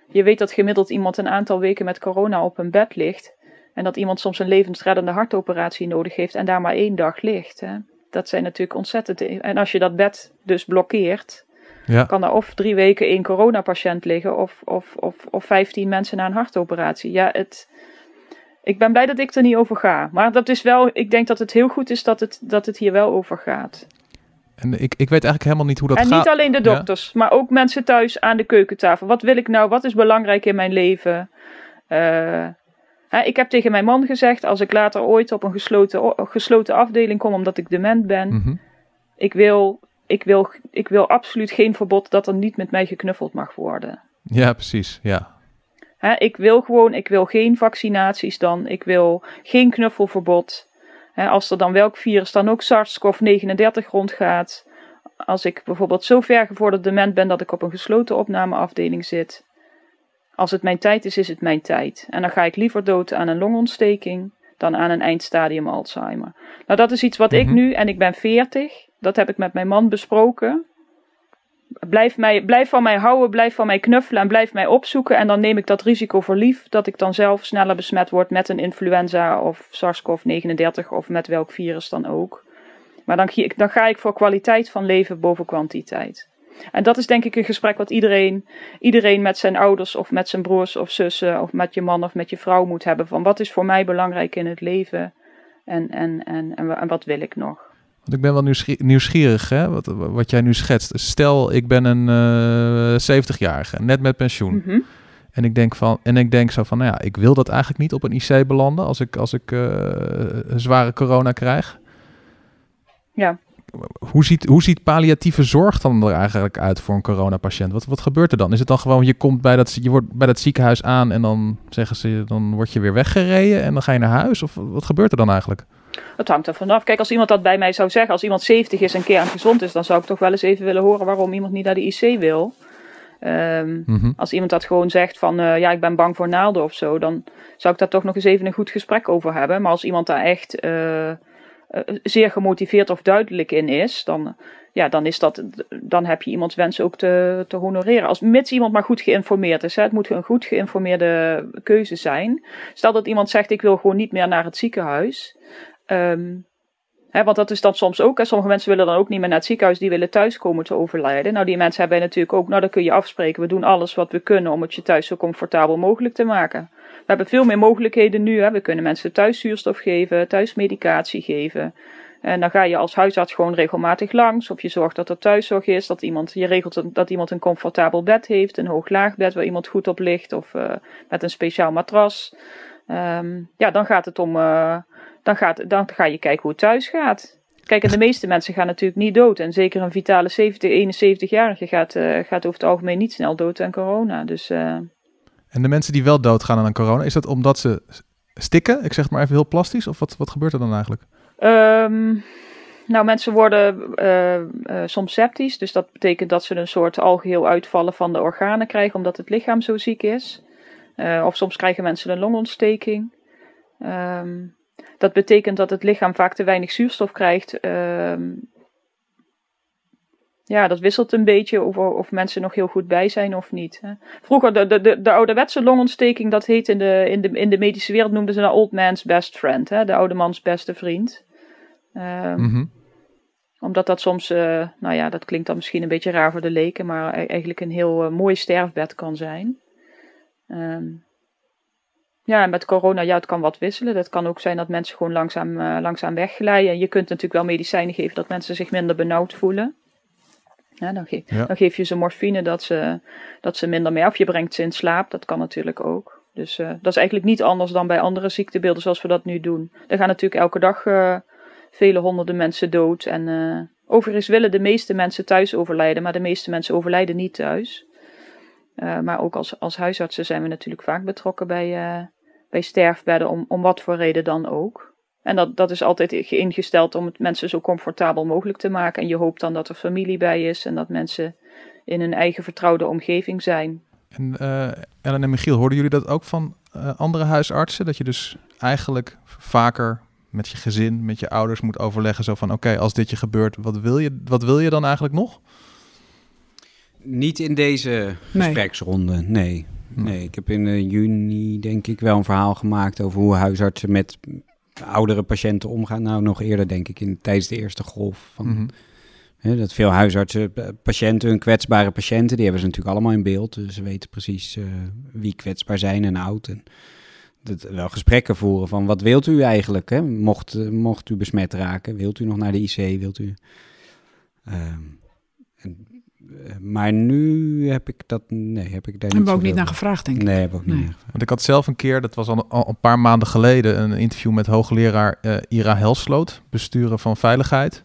je weet dat gemiddeld iemand een aantal weken met corona op een bed ligt. En dat iemand soms een levensreddende hartoperatie nodig heeft en daar maar één dag ligt. Hè. Dat zijn natuurlijk ontzettend. En als je dat bed dus blokkeert, ja. kan er of drie weken één coronapatiënt liggen, of, of, of, of vijftien mensen na een hartoperatie. Ja, het. Ik ben blij dat ik er niet over ga. Maar dat is wel, ik denk dat het heel goed is dat het, dat het hier wel over gaat. En ik, ik weet eigenlijk helemaal niet hoe dat gaat. En niet alleen de dokters, maar ook mensen thuis aan de keukentafel. Wat wil ik nou? Wat is belangrijk in mijn leven? Uh, hè, ik heb tegen mijn man gezegd, als ik later ooit op een gesloten, gesloten afdeling kom omdat ik dement ben, mm -hmm. ik, wil, ik, wil, ik wil absoluut geen verbod dat er niet met mij geknuffeld mag worden. Ja, precies. Ja. Hè, ik wil gewoon, ik wil geen vaccinaties dan. Ik wil geen knuffelverbod als er dan welk virus dan ook SARS-CoV-39 rondgaat. Als ik bijvoorbeeld zo ver gevorderd dement ben dat ik op een gesloten opnameafdeling zit. Als het mijn tijd is, is het mijn tijd. En dan ga ik liever dood aan een longontsteking dan aan een eindstadium Alzheimer. Nou, dat is iets wat ik Mhm. nu, en ik ben 40, dat heb ik met mijn man besproken. Blijf, mij, blijf van mij houden, blijf van mij knuffelen en blijf mij opzoeken. En dan neem ik dat risico voor lief dat ik dan zelf sneller besmet word met een influenza of SARS-CoV-39 of met welk virus dan ook. Maar dan, dan ga ik voor kwaliteit van leven boven kwantiteit. En dat is denk ik een gesprek wat iedereen, iedereen met zijn ouders of met zijn broers of zussen of met je man of met je vrouw moet hebben. Van wat is voor mij belangrijk in het leven en, en, en, en wat wil ik nog? Want ik ben wel nieuwsgie- nieuwsgierig, hè, wat, wat jij nu schetst. Stel, ik ben een eh 70-jarige, net met pensioen. Mhm. En ik denk van, en ik denk zo van, nou ja, ik wil dat eigenlijk niet op een IC belanden als ik, als ik eh, zware corona krijg. Ja. Hoe ziet, hoe ziet palliatieve zorg dan er eigenlijk uit voor een coronapatiënt? Wat, wat gebeurt er dan? Is het dan gewoon, je komt bij dat, je wordt bij dat ziekenhuis aan en dan zeggen ze, dan word je weer weggereden en dan ga je naar huis? Of wat gebeurt er dan eigenlijk? Het hangt er vanaf. Kijk, als iemand dat bij mij zou zeggen, als iemand 70 is en keer gezond is, dan zou ik toch wel eens even willen horen waarom iemand niet naar de IC wil. Ehm, Mhm. Als iemand dat gewoon zegt van eh, ja, ik ben bang voor naalden of zo, dan zou ik daar toch nog eens even een goed gesprek over hebben. Maar als iemand daar echt eh, eh, zeer gemotiveerd of duidelijk in is, dan, ja, dan, is dat, dan heb je iemands wens ook te, te honoreren. Als, mits iemand maar goed geïnformeerd is. Hè. Het moet een goed geïnformeerde keuze zijn. Stel dat iemand zegt ik wil gewoon niet meer naar het ziekenhuis. Ehm, Hè, want dat is dan soms ook. Hè, sommige mensen willen dan ook niet meer naar het ziekenhuis, die willen thuis komen te overlijden. Nou, die mensen hebben natuurlijk ook, nou, dan kun je afspreken. We doen alles wat we kunnen om het je thuis zo comfortabel mogelijk te maken. We hebben veel meer mogelijkheden nu. Hè. We kunnen mensen thuis zuurstof geven, thuis medicatie geven. En dan ga je als huisarts gewoon regelmatig langs. Of je zorgt dat er thuiszorg is. Dat iemand, je regelt dat iemand een comfortabel bed heeft. Een hoog-laag bed waar iemand goed op ligt. Of eh, met een speciaal matras. Ehm, ja, dan gaat het om. eh, dan, gaat, dan ga je kijken hoe het thuis gaat. Kijk, en de meeste mensen gaan natuurlijk niet dood. En zeker een vitale 70, 71-jarige gaat, eh, gaat over het algemeen niet snel dood aan corona. Dus eh, En de mensen die wel doodgaan aan corona, is dat omdat ze stikken? Ik zeg het maar even heel plastisch. Of wat, wat gebeurt er dan eigenlijk? Ehm, nou, mensen worden eh, soms septisch. Dus dat betekent dat ze een soort algeheel uitvallen van de organen krijgen, omdat het lichaam zo ziek is. Of soms krijgen mensen een longontsteking. Ehm, dat betekent dat het lichaam vaak te weinig zuurstof krijgt. Ehm, ja, dat wisselt een beetje over of mensen nog heel goed bij zijn of niet. Hè. Vroeger, de, de, de, de ouderwetse longontsteking, dat heet in de, in, de, in de medische wereld, noemden ze een old man's best friend. Hè, de oude mans beste vriend. Ehm, Mhm. Omdat dat soms, eh, nou ja, dat klinkt dan misschien een beetje raar voor de leken, maar e- eigenlijk een heel eh, mooi sterfbed kan zijn. Ehm, ja, en met corona, ja, het kan wat wisselen. Het kan ook zijn dat mensen gewoon langzaam, eh, langzaam wegglijden. En je kunt natuurlijk wel medicijnen geven dat mensen zich minder benauwd voelen. Ja, dan, ge Ja. dan geef je ze morfine dat ze, dat ze minder meer. Of je brengt ze in slaap, dat kan natuurlijk ook. Dus eh, dat is eigenlijk niet anders dan bij andere ziektebeelden zoals we dat nu doen. Er gaan natuurlijk elke dag eh, vele honderden mensen dood. En overigens willen de meeste mensen thuis overlijden, maar de meeste mensen overlijden niet thuis. Maar ook als, als huisartsen zijn we natuurlijk vaak betrokken bij, bij sterfbedden, om, om wat voor reden dan ook. En dat, dat is altijd ingesteld om het mensen zo comfortabel mogelijk te maken. En je hoopt dan dat er familie bij is en dat mensen in hun eigen vertrouwde omgeving zijn. En eh, Ellen en Michiel, hoorden jullie dat ook van eh, andere huisartsen? Dat je dus eigenlijk vaker met je gezin, met je ouders moet overleggen. Zo van, oké, als dit je gebeurt, wat wil je, wat wil je dan eigenlijk nog? Niet in deze Nee. gespreksronde, nee. Nee, ik heb in eh, juni denk ik wel een verhaal gemaakt over hoe huisartsen met oudere patiënten omgaan. Nou, nog eerder denk ik in, tijdens de eerste golf. Van, Mhm. hè, dat veel huisartsen, eh, patiënten, hun kwetsbare patiënten, die hebben ze natuurlijk allemaal in beeld. Dus ze weten precies eh, wie kwetsbaar zijn en oud. En dat, wel gesprekken voeren van wat wilt u eigenlijk? Hè? Mocht, mocht u besmet raken, wilt u nog naar de IC? Wilt u... Ehm, en, maar nu heb ik dat, nee, heb ik daar Hebben we ook niet naar gevraagd, denk ik. Nee, heb ik ook niet Nee. naar gevraagd. Want ik had zelf een keer, dat was al, al een paar maanden geleden, een interview met hoogleraar eh, Ira Helsloot, besturen van veiligheid.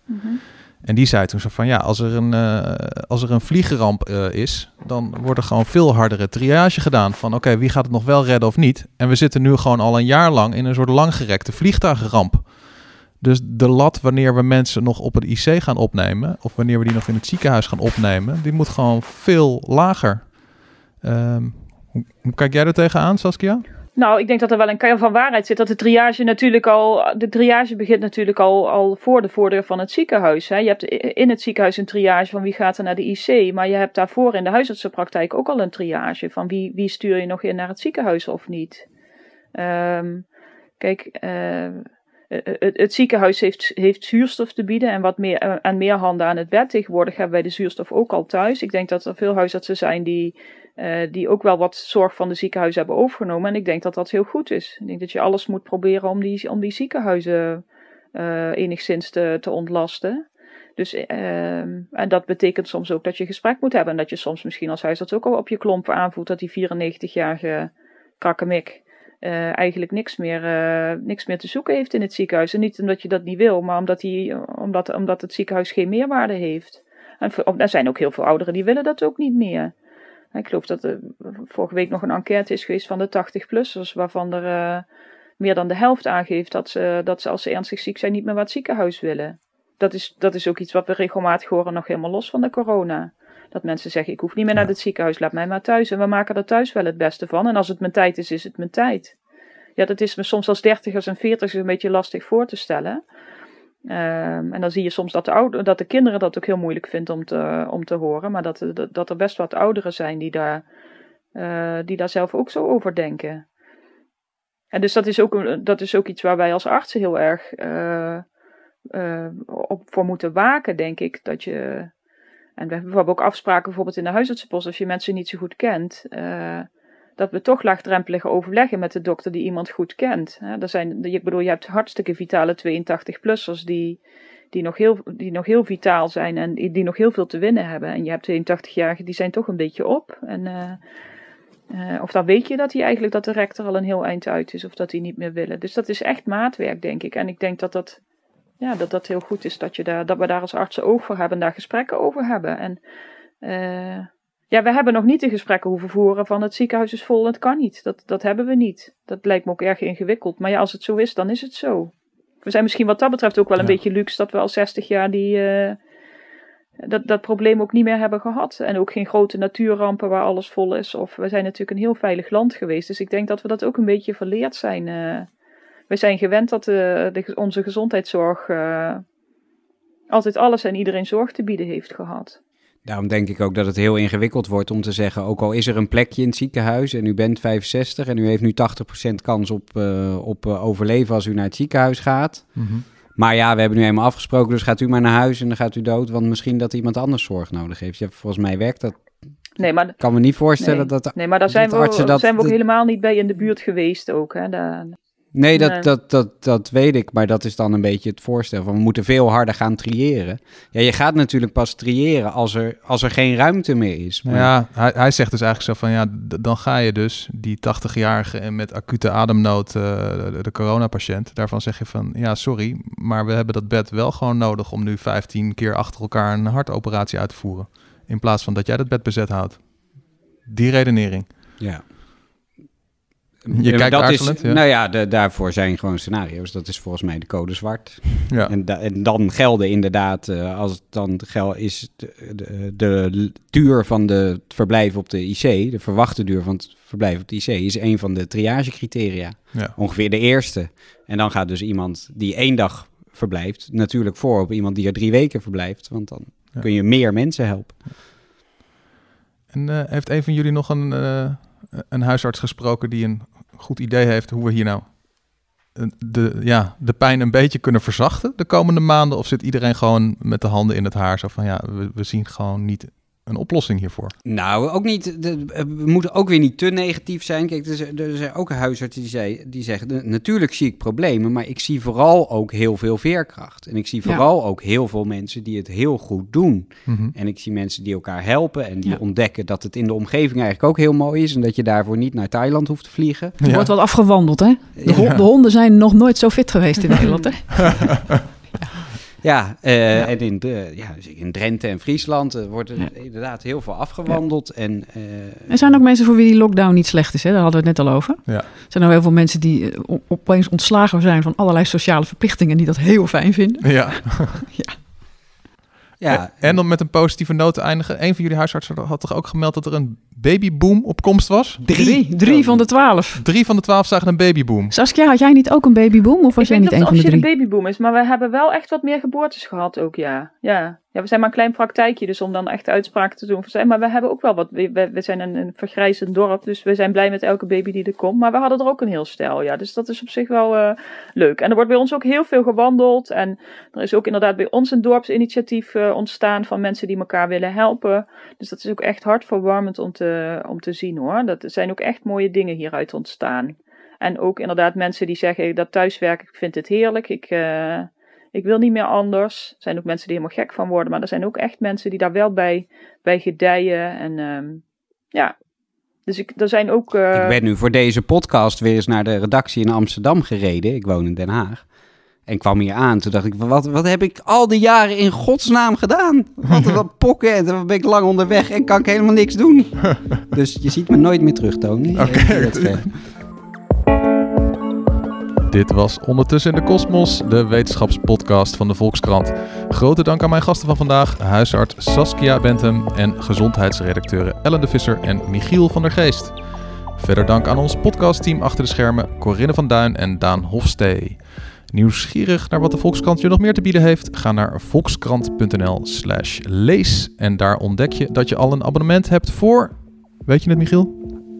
En die zei toen zo van ja, als er een, eh, als er een vliegramp eh, is, dan wordt er gewoon veel hardere triage gedaan. Van oké, wie gaat het nog wel redden of niet? En we zitten nu gewoon al een jaar lang in een soort langgerekte vliegtuigramp. Dus de lat wanneer we mensen nog op het IC gaan opnemen, of wanneer we die nog in het ziekenhuis gaan opnemen, die moet gewoon veel lager. Ehm, hoe, kijk jij er tegenaan, Saskia? Nou, ik denk dat er wel een kern van waarheid zit. Dat de triage natuurlijk al. De triage begint natuurlijk al, al voor de voordeur van het ziekenhuis. Hè. Je hebt in het ziekenhuis een triage van wie gaat er naar de IC. Maar je hebt daarvoor in de huisartsenpraktijk ook al een triage van wie, wie stuur je nog in naar het ziekenhuis of niet. Ehm, kijk, eh, het, het ziekenhuis heeft, heeft zuurstof te bieden en wat meer, eh, meer handen aan het bed. Tegenwoordig hebben wij de zuurstof ook al thuis. Ik denk dat er veel huisartsen zijn die eh, die ook wel wat zorg van de ziekenhuizen hebben overgenomen. En ik denk dat dat heel goed is. Ik denk dat je alles moet proberen om die, om die ziekenhuizen eh, enigszins te, te ontlasten. Dus, ehm, en dat betekent soms ook dat je gesprek moet hebben. En dat je soms misschien als huisarts ook al op je klompen aanvoelt dat die 94-jarige krakkemik eh, eigenlijk niks meer, eh, niks meer te zoeken heeft in het ziekenhuis. En niet omdat je dat niet wil, maar omdat, die, omdat, omdat het ziekenhuis geen meerwaarde heeft. En voor- er zijn ook heel veel ouderen die willen dat ook niet meer. Ik geloof dat er vorige week nog een enquête is geweest van de 80-plussers, waarvan er eh, meer dan de helft aangeeft dat ze, dat ze als ze ernstig ziek zijn niet meer naar het ziekenhuis willen. Dat is, dat is ook iets wat we regelmatig horen, nog helemaal los van de corona. Dat mensen zeggen, ik hoef niet meer naar het ziekenhuis, laat mij maar thuis. En we maken er thuis wel het beste van. En als het mijn tijd is, is het mijn tijd. Ja, dat is me soms als dertigers en veertigers een beetje lastig voor te stellen. Ehm, en dan zie je soms dat de, oude, dat de kinderen dat ook heel moeilijk vinden om te, om te horen. Maar dat, dat, dat er best wat ouderen zijn die daar, eh, die daar zelf ook zo over denken. En dus dat is ook, dat is ook iets waar wij als artsen heel erg eh, eh, op voor moeten waken, denk ik. Dat je, en we hebben bijvoorbeeld ook afspraken bijvoorbeeld in de huisartsenpost, als je mensen niet zo goed kent. eh, dat we toch laagdrempelig overleggen met de dokter die iemand goed kent. Hè, er zijn, ik bedoel, je hebt hartstikke vitale 82-plussers die, die, nog heel, die nog heel vitaal zijn en die, die nog heel veel te winnen hebben. En je hebt 82-jarigen die zijn toch een beetje op. En, eh, eh, of dan weet je dat hij eigenlijk dat de rector al een heel eind uit is of dat hij niet meer willen. Dus dat is echt maatwerk, denk ik. En ik denk dat dat, ja, dat, dat heel goed is dat, je daar, dat we daar als artsen oog voor hebben en daar gesprekken over hebben. En eh, ja, we hebben nog niet de gesprekken hoeven voeren van het ziekenhuis is vol en het kan niet. Dat, dat hebben we niet. Dat lijkt me ook erg ingewikkeld. Maar ja, als het zo is, dan is het zo. We zijn misschien wat dat betreft ook wel een Ja. beetje luxe dat we al 60 jaar die, eh, dat, dat probleem ook niet meer hebben gehad. En ook geen grote natuurrampen waar alles vol is. Of we zijn natuurlijk een heel veilig land geweest. Dus ik denk dat we dat ook een beetje verleerd zijn. eh. We zijn gewend dat de, de, onze gezondheidszorg eh, altijd alles en iedereen zorg te bieden heeft gehad. Daarom denk ik ook dat het heel ingewikkeld wordt om te zeggen, ook al is er een plekje in het ziekenhuis en u bent 65 en u heeft nu 80% kans op, eh, op eh, overleven als u naar het ziekenhuis gaat. Mhm. Maar ja, we hebben nu eenmaal afgesproken, dus gaat u maar naar huis en dan gaat u dood, want misschien dat iemand anders zorg nodig heeft. Ja, volgens mij werkt dat. Nee, maar Ik kan me niet voorstellen Nee. dat... Nee, maar daar zijn, dat we, dat- zijn we ook helemaal niet bij in de buurt geweest ook. Hè. Daar, Nee, dat, Nee. Dat, dat, dat weet ik, maar dat is dan een beetje het voorstel. Van we moeten veel harder gaan triëren. Ja, je gaat natuurlijk pas triëren als er, als er geen ruimte meer is. Maar ja, hij, hij zegt dus eigenlijk zo van ja, dan ga je dus die 80-jarige en met acute ademnood, eh, de, de coronapatiënt, daarvan zeg je van ja, sorry, maar we hebben dat bed wel gewoon nodig om nu 15 keer achter elkaar een hartoperatie uit te voeren. In plaats van dat jij dat bed bezet houdt. Die redenering. ja. Je kijkt dat is, ja. Nou ja, de- daarvoor zijn gewoon scenario's. Dat is volgens mij de code zwart. Ja. En, da- en dan gelden inderdaad, eh, als het dan gel is de, de, de duur van de, het verblijf op de IC, de verwachte duur van het verblijf op de IC, is een van de triagecriteria. Ja. Ongeveer de eerste. En dan gaat dus iemand die één dag verblijft, natuurlijk voor op iemand die er drie weken verblijft. Want dan Ja. kun je meer mensen helpen. En eh, heeft een van jullie nog een, eh, een huisarts gesproken die een goed idee heeft hoe we hier nou eh, de, ja, de pijn een beetje kunnen verzachten de komende maanden? Of zit iedereen gewoon met de handen in het haar zo van ja, we, we zien gewoon niet een oplossing hiervoor? Nou, ook niet, de- we moeten ook weer niet te negatief zijn. Kijk, er zijn, er zijn ook huisartsen die, zei, die zeggen, "De- natuurlijk zie ik problemen, maar ik zie vooral ook heel veel veerkracht. En ik zie Ja. vooral ook heel veel mensen die het heel goed doen. Mhm. En ik zie mensen die elkaar helpen en die Ja. ontdekken dat het in de omgeving eigenlijk ook heel mooi is en dat je daarvoor niet naar Thailand hoeft te vliegen. Er Ja. wordt wel afgewandeld, hè? De, de honden zijn nog nooit zo fit geweest in Nederland, hè? Ja, eh, Ja. en in, de, ja, dus in Drenthe en Friesland eh, wordt er Ja. inderdaad heel veel afgewandeld. En, eh, Er zijn ook mensen voor wie die lockdown niet slecht is, hè? Daar hadden we het net al over. Ja. Er zijn ook heel veel mensen die opeens ontslagen zijn van allerlei sociale verplichtingen en die dat heel fijn vinden. Ja. ja, En om met een positieve noot te eindigen. Een van jullie huisartsen had toch ook gemeld dat er een babyboom op komst was? Drie, drie van de twaalf. Drie van de twaalf zagen een babyboom. Saskia, had jij niet ook een babyboom of was ik jij weet niet niet een of van de het drie? de babyboom is, maar we hebben wel echt wat meer geboortes gehad ook, ja. Ja, ja we zijn maar een klein praktijkje, dus om dan echt uitspraken te doen. Maar we hebben ook wel wat, we, we zijn een, een vergrijzend dorp, dus we zijn blij met elke baby die er komt. Maar we hadden er ook een heel stel, ja. Dus dat is op zich wel eh, leuk. En er wordt bij ons ook heel veel gewandeld. En er is ook inderdaad bij ons een dorpsinitiatief eh, ontstaan van mensen die elkaar willen helpen. Dus dat is ook echt hartverwarmend om te, om te zien hoor. Dat zijn ook echt mooie dingen hieruit ontstaan. En ook inderdaad mensen die zeggen dat thuiswerken, ik vind het heerlijk. Ik, eh, ik wil niet meer anders. Er zijn ook mensen die helemaal gek van worden. Maar er zijn ook echt mensen die daar wel bij, bij gedijen. En ehm, ja, dus ik, er zijn ook... eh, Ik ben nu voor deze podcast weer eens naar de redactie in Amsterdam gereden. Ik woon in Den Haag. En kwam hier aan. Toen dacht ik, wat, wat heb ik al die jaren in godsnaam gedaan? Wat een wat pokken. En dan ben ik lang onderweg en kan ik helemaal niks doen. Dus je ziet me nooit meer terug, Tony. Oké. Dit was Ondertussen in de Kosmos, de wetenschapspodcast van de Volkskrant. Grote dank aan mijn gasten van vandaag, huisarts Saskia Bentham en gezondheidsredacteuren Ellen de Visser en Michiel van der Geest. Verder dank aan ons podcastteam achter de schermen, Corinne van Duin en Daan Hofstee. Nieuwsgierig naar wat de Volkskrant je nog meer te bieden heeft? Ga naar volkskrant.nl slash lees en daar ontdek je dat je al een abonnement hebt voor... Weet je het Michiel?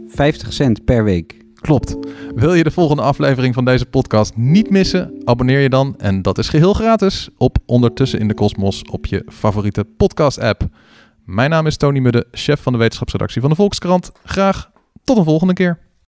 50 cent per week. Klopt. Wil je de volgende aflevering van deze podcast niet missen? Abonneer je dan, en dat is geheel gratis, op Ondertussen in de Kosmos op je favoriete podcast-app. Mijn naam is Tony Mudde, chef van de wetenschapsredactie van de Volkskrant. Graag tot een volgende keer.